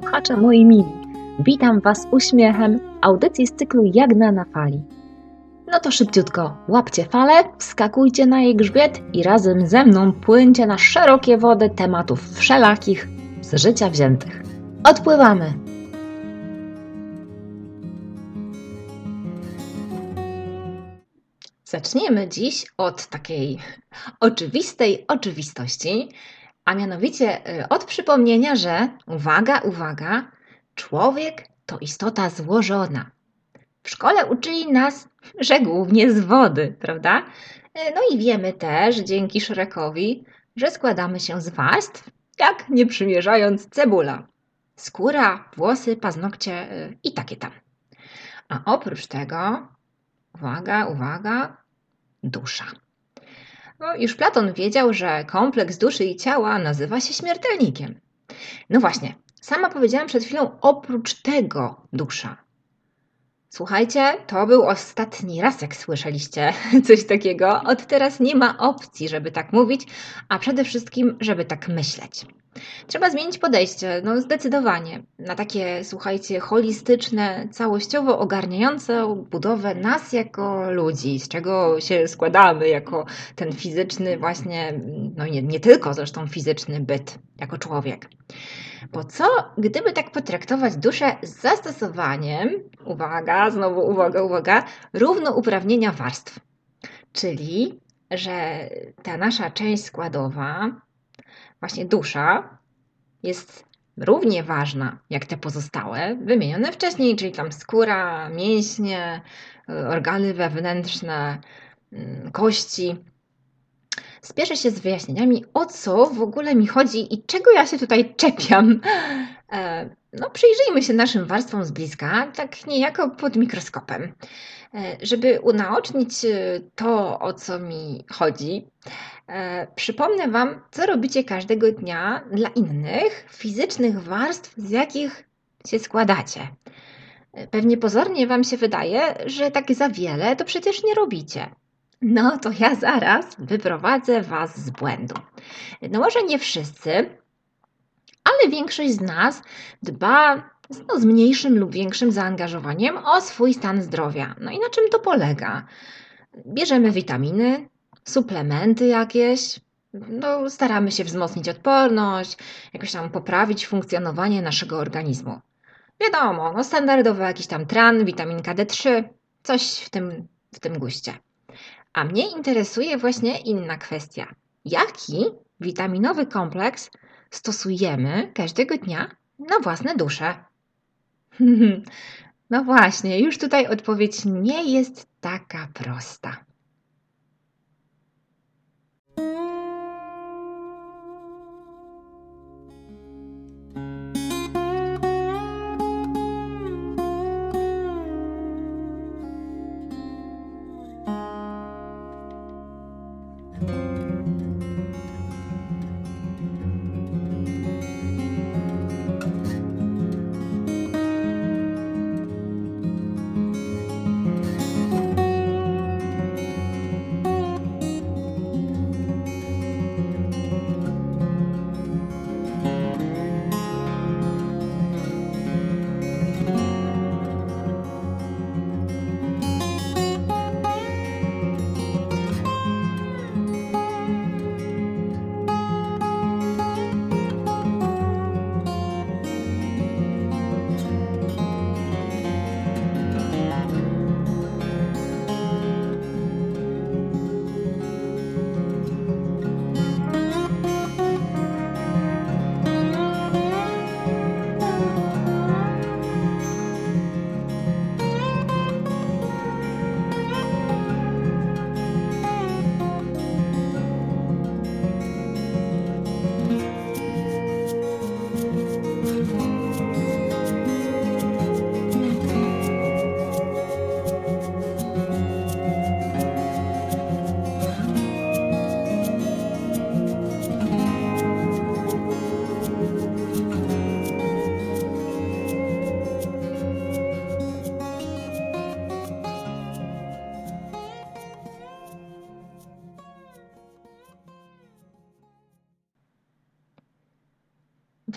słuchacze moi mili. Witam Was uśmiechem audycji z cyklu Jagna na fali. No to szybciutko, łapcie falę, wskakujcie na jej grzbiet i razem ze mną płyńcie na szerokie wody tematów wszelakich z życia wziętych. Odpływamy! Zaczniemy dziś od takiej oczywistej oczywistości, a mianowicie y, od przypomnienia, że uwaga, uwaga, człowiek to istota złożona. W szkole uczyli nas, że głównie z wody, prawda? Y, no i wiemy też, dzięki Szrekowi, że składamy się z warstw, jak nie przymierzając cebula. Skóra, włosy, paznokcie y, i takie tam. A oprócz tego, uwaga, uwaga, dusza. No, już Platon wiedział, że kompleks duszy i ciała nazywa się śmiertelnikiem. No właśnie, sama powiedziałam przed chwilą oprócz tego dusza. Słuchajcie, to był ostatni raz, jak słyszeliście coś takiego. Od teraz nie ma opcji, żeby tak mówić, a przede wszystkim, żeby tak myśleć. Trzeba zmienić podejście, no zdecydowanie, na takie, słuchajcie, holistyczne, całościowo ogarniające budowę nas jako ludzi, z czego się składamy jako ten fizyczny właśnie, no nie, nie tylko zresztą fizyczny byt, jako człowiek. Bo co, gdyby tak potraktować duszę z zastosowaniem, uwaga, znowu uwaga, uwaga, równouprawnienia warstw. Czyli, że ta nasza część składowa, właśnie dusza, jest równie ważna jak te pozostałe, wymienione wcześniej, czyli tam skóra, mięśnie, organy wewnętrzne, mm, kości. Spieszę się z wyjaśnieniami, o co w ogóle mi chodzi i czego ja się tutaj czepiam. E, no, przyjrzyjmy się naszym warstwom z bliska, tak niejako pod mikroskopem. E, żeby unaocznić e, to, o co mi chodzi, przypomnę Wam, co robicie każdego dnia dla innych fizycznych warstw, z jakich się składacie. Pewnie pozornie Wam się wydaje, że tak za wiele to przecież nie robicie. No to ja zaraz wyprowadzę Was z błędu. No może nie wszyscy, ale większość z nas dba no, z mniejszym lub większym zaangażowaniem o swój stan zdrowia. No i na czym to polega? Bierzemy witaminy, suplementy jakieś, no, staramy się wzmocnić odporność, jakoś tam poprawić funkcjonowanie naszego organizmu. Wiadomo, no standardowo jakiś tam tran, witaminka D3, coś w tym, w tym guście. A mnie interesuje właśnie inna kwestia. Jaki witaminowy kompleks stosujemy każdego dnia na własne dusze? No właśnie, już tutaj odpowiedź nie jest taka prosta.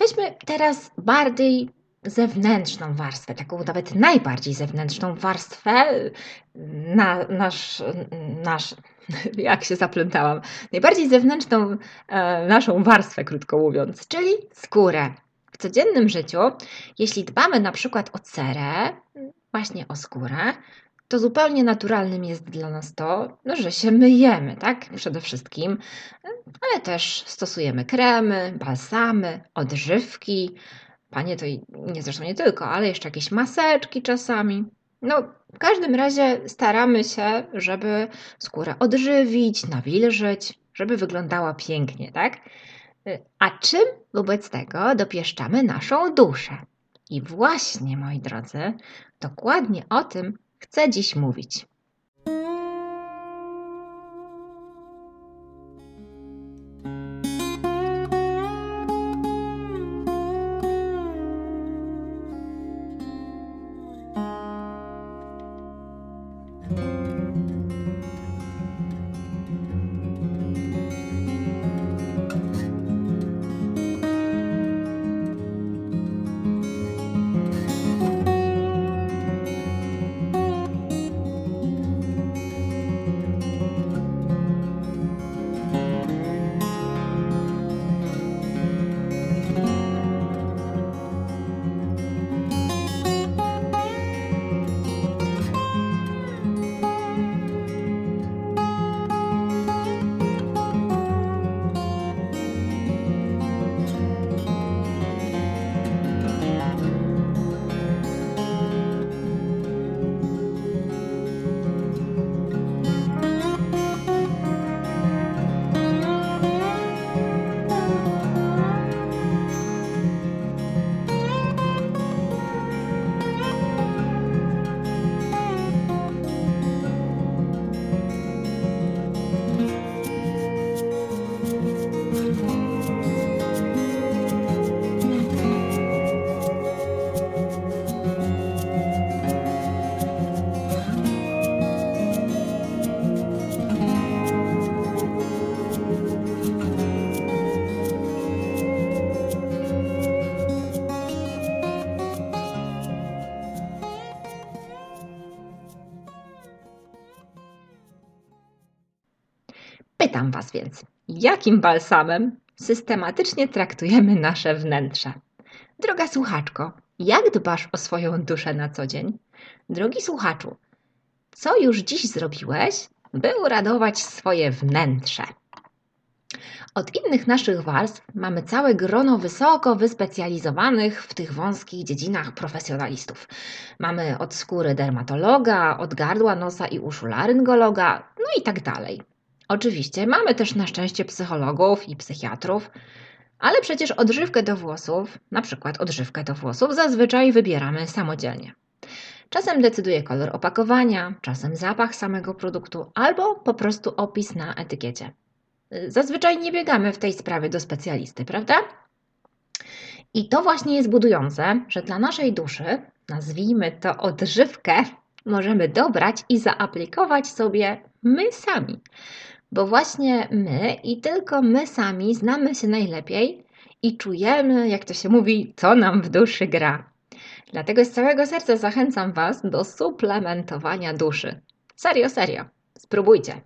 Weźmy teraz bardziej zewnętrzną warstwę, taką nawet najbardziej zewnętrzną warstwę, na, nasz, nasz, jak się zaplątałam, najbardziej zewnętrzną e, naszą warstwę, krótko mówiąc, czyli skórę. W codziennym życiu, jeśli dbamy na przykład o cerę, właśnie o skórę, to zupełnie naturalnym jest dla nas to, no, że się myjemy, tak? Przede wszystkim, ale też stosujemy kremy, balsamy, odżywki. Panie to nie zresztą nie tylko, ale jeszcze jakieś maseczki czasami. No, w każdym razie staramy się, żeby skórę odżywić, nawilżyć, żeby wyglądała pięknie, tak? A czym wobec tego dopieszczamy naszą duszę? I właśnie, moi drodzy, dokładnie o tym chcę dziś mówić. Pytam Was więc, jakim balsamem systematycznie traktujemy nasze wnętrze? Droga słuchaczko, jak dbasz o swoją duszę na co dzień? Drogi słuchaczu, co już dziś zrobiłeś, by uradować swoje wnętrze? Od innych naszych warstw mamy całe grono wysoko wyspecjalizowanych w tych wąskich dziedzinach profesjonalistów. Mamy od skóry dermatologa, od gardła, nosa i uszu laryngologa, no i tak dalej. Oczywiście mamy też na szczęście psychologów i psychiatrów, ale przecież odżywkę do włosów, na przykład odżywkę do włosów, zazwyczaj wybieramy samodzielnie. Czasem decyduje kolor opakowania, czasem zapach samego produktu albo po prostu opis na etykiecie. Zazwyczaj nie biegamy w tej sprawie do specjalisty, prawda? I to właśnie jest budujące, że dla naszej duszy, nazwijmy to odżywkę, możemy dobrać i zaaplikować sobie my sami bo właśnie my i tylko my sami znamy się najlepiej i czujemy, jak to się mówi, co nam w duszy gra. Dlatego z całego serca zachęcam Was do suplementowania duszy. Serio, serio. Spróbujcie.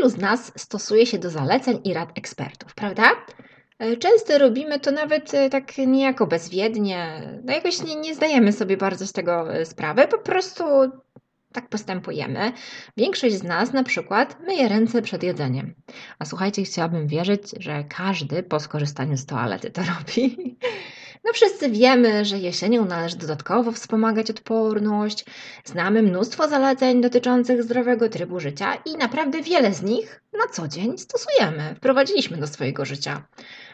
Wielu z nas stosuje się do zaleceń i rad ekspertów, prawda? E, często robimy to nawet e, tak niejako bezwiednie, no jakoś nie, nie zdajemy sobie bardzo z tego e, sprawy, po prostu tak postępujemy. Większość z nas na przykład myje ręce przed jedzeniem. A słuchajcie, chciałabym wierzyć, że każdy po skorzystaniu z toalety to robi. No wszyscy wiemy, że jesienią należy dodatkowo wspomagać odporność. Znamy mnóstwo zaleceń dotyczących zdrowego trybu życia i naprawdę wiele z nich na co dzień stosujemy, wprowadziliśmy do swojego życia.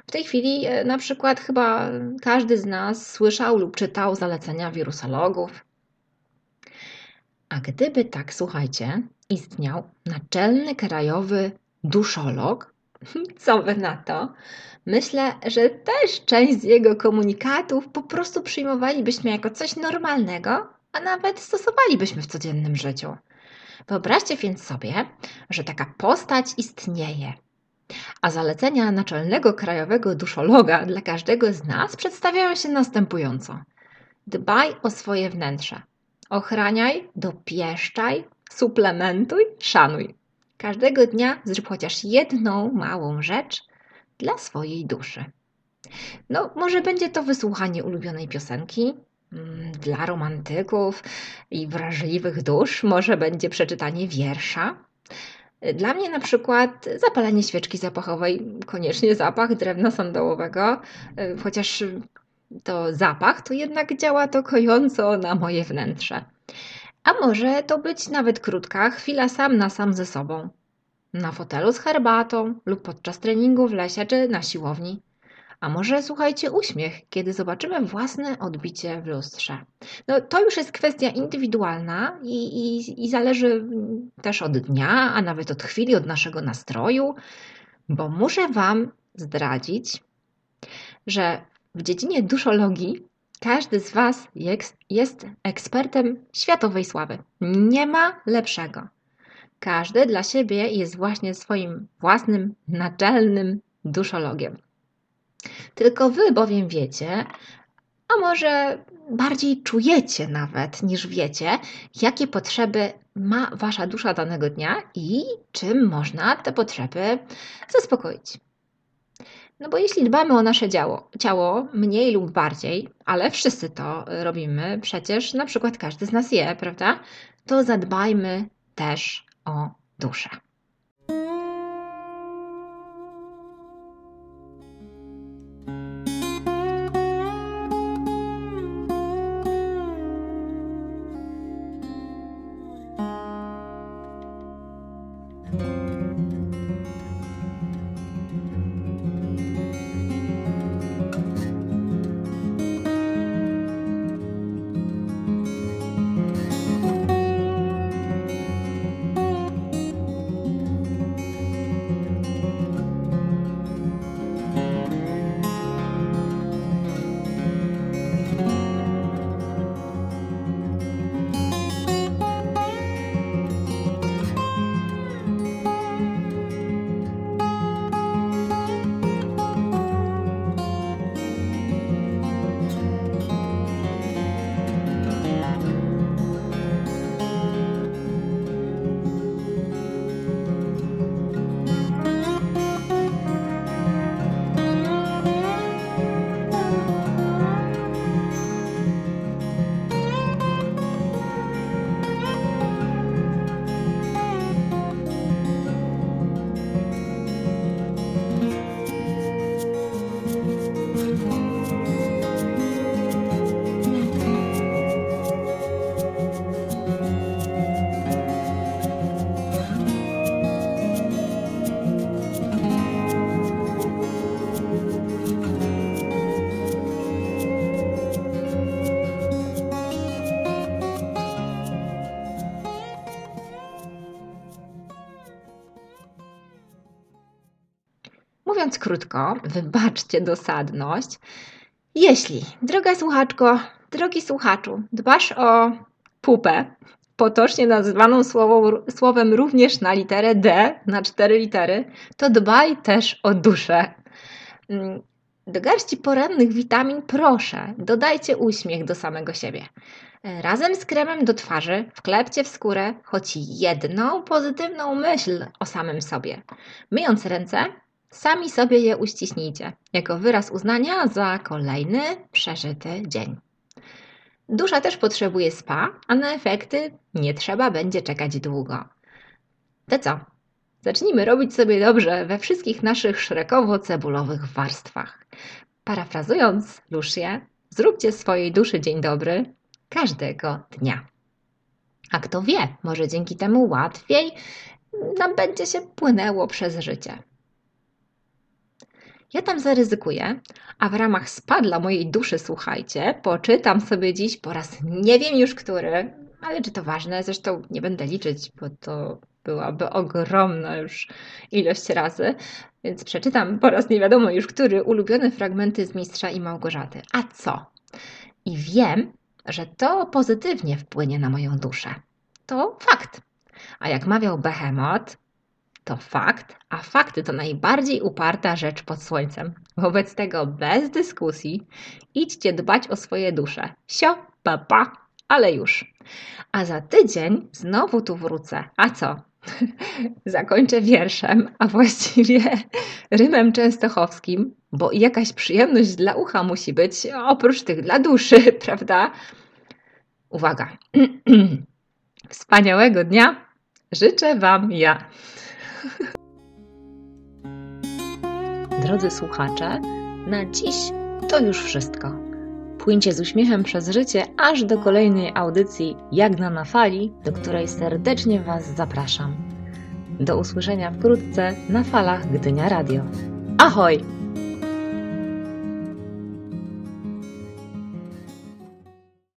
W tej chwili e, na przykład chyba każdy z nas słyszał lub czytał zalecenia wirusologów. A gdyby tak, słuchajcie, istniał naczelny krajowy duszolog, co wy na to? Myślę, że też część z jego komunikatów po prostu przyjmowalibyśmy jako coś normalnego, a nawet stosowalibyśmy w codziennym życiu. Wyobraźcie więc sobie, że taka postać istnieje. A zalecenia naczelnego krajowego duszologa dla każdego z nas przedstawiają się następująco. Dbaj o swoje wnętrze. Ochraniaj, dopieszczaj, suplementuj, szanuj. Każdego dnia zrób chociaż jedną małą rzecz dla swojej duszy. No, może będzie to wysłuchanie ulubionej piosenki, mm, dla romantyków i wrażliwych dusz, może będzie przeczytanie wiersza. Dla mnie na przykład zapalenie świeczki zapachowej, koniecznie zapach drewna sandałowego, y, chociaż to zapach, to jednak działa to kojąco na moje wnętrze. A może to być nawet krótka chwila sam na sam ze sobą. Na fotelu z herbatą lub podczas treningu w lesie czy na siłowni. A może słuchajcie uśmiech, kiedy zobaczymy własne odbicie w lustrze. No, to już jest kwestia indywidualna i, i, i zależy też od dnia, a nawet od chwili, od naszego nastroju, bo muszę Wam zdradzić, że w dziedzinie duszologii każdy z Was jest ekspertem światowej sławy. Nie ma lepszego. Każdy dla siebie jest właśnie swoim własnym, naczelnym duszologiem. Tylko Wy bowiem wiecie, a może bardziej czujecie nawet niż wiecie, jakie potrzeby ma Wasza dusza danego dnia i czym można te potrzeby zaspokoić. No bo jeśli dbamy o nasze ciało, ciało mniej lub bardziej, ale wszyscy to robimy, przecież na przykład każdy z nas je, prawda? To zadbajmy też o duszę. Krótko, wybaczcie dosadność. Jeśli, droga słuchaczko, drogi słuchaczu, dbasz o pupę, potocznie nazywaną słową, słowem również na literę D, na cztery litery, to dbaj też o duszę. Mm, Do garści porannych witamin proszę, dodajcie uśmiech do samego siebie. Razem z kremem do twarzy wklepcie w skórę choć jedną pozytywną myśl o samym sobie. Myjąc ręce, sami sobie je uściśnijcie, jako wyraz uznania za kolejny przeżyty dzień. Dusza też potrzebuje spa, a na efekty nie trzeba będzie czekać długo. To co? Zacznijmy robić sobie dobrze we wszystkich naszych szrekowo-cebulowych warstwach. Parafrazując Lucię, zróbcie swojej duszy dzień dobry każdego dnia. A kto wie, może dzięki temu łatwiej nam będzie się płynęło przez życie. Ja tam zaryzykuję, a w ramach spadla mojej duszy, słuchajcie, poczytam sobie dziś po raz nie wiem już który, ale czy to ważne? Zresztą nie będę liczyć, bo to byłaby ogromna już ilość razy, więc przeczytam po raz nie wiadomo już który ulubione fragmenty z Mistrza i Małgorzaty. A co? I wiem, że to pozytywnie wpłynie na moją duszę. To fakt. A jak mawiał Behemoth, to fakt, a fakty to najbardziej uparta rzecz pod słońcem. Wobec tego bez dyskusji idźcie dbać o swoje dusze. Sio, papa, pa, ale już. A za tydzień znowu tu wrócę. A co? Zakończę wierszem, a właściwie rymem częstochowskim, bo jakaś przyjemność dla ucha musi być, oprócz tych dla duszy, prawda? Uwaga. Wspaniałego dnia życzę Wam ja. Drodzy słuchacze, na dziś to już wszystko. Płyńcie z uśmiechem przez życie aż do kolejnej audycji Jagna na fali, do której serdecznie Was zapraszam. Do usłyszenia wkrótce na falach Gdynia Radio. Ahoj!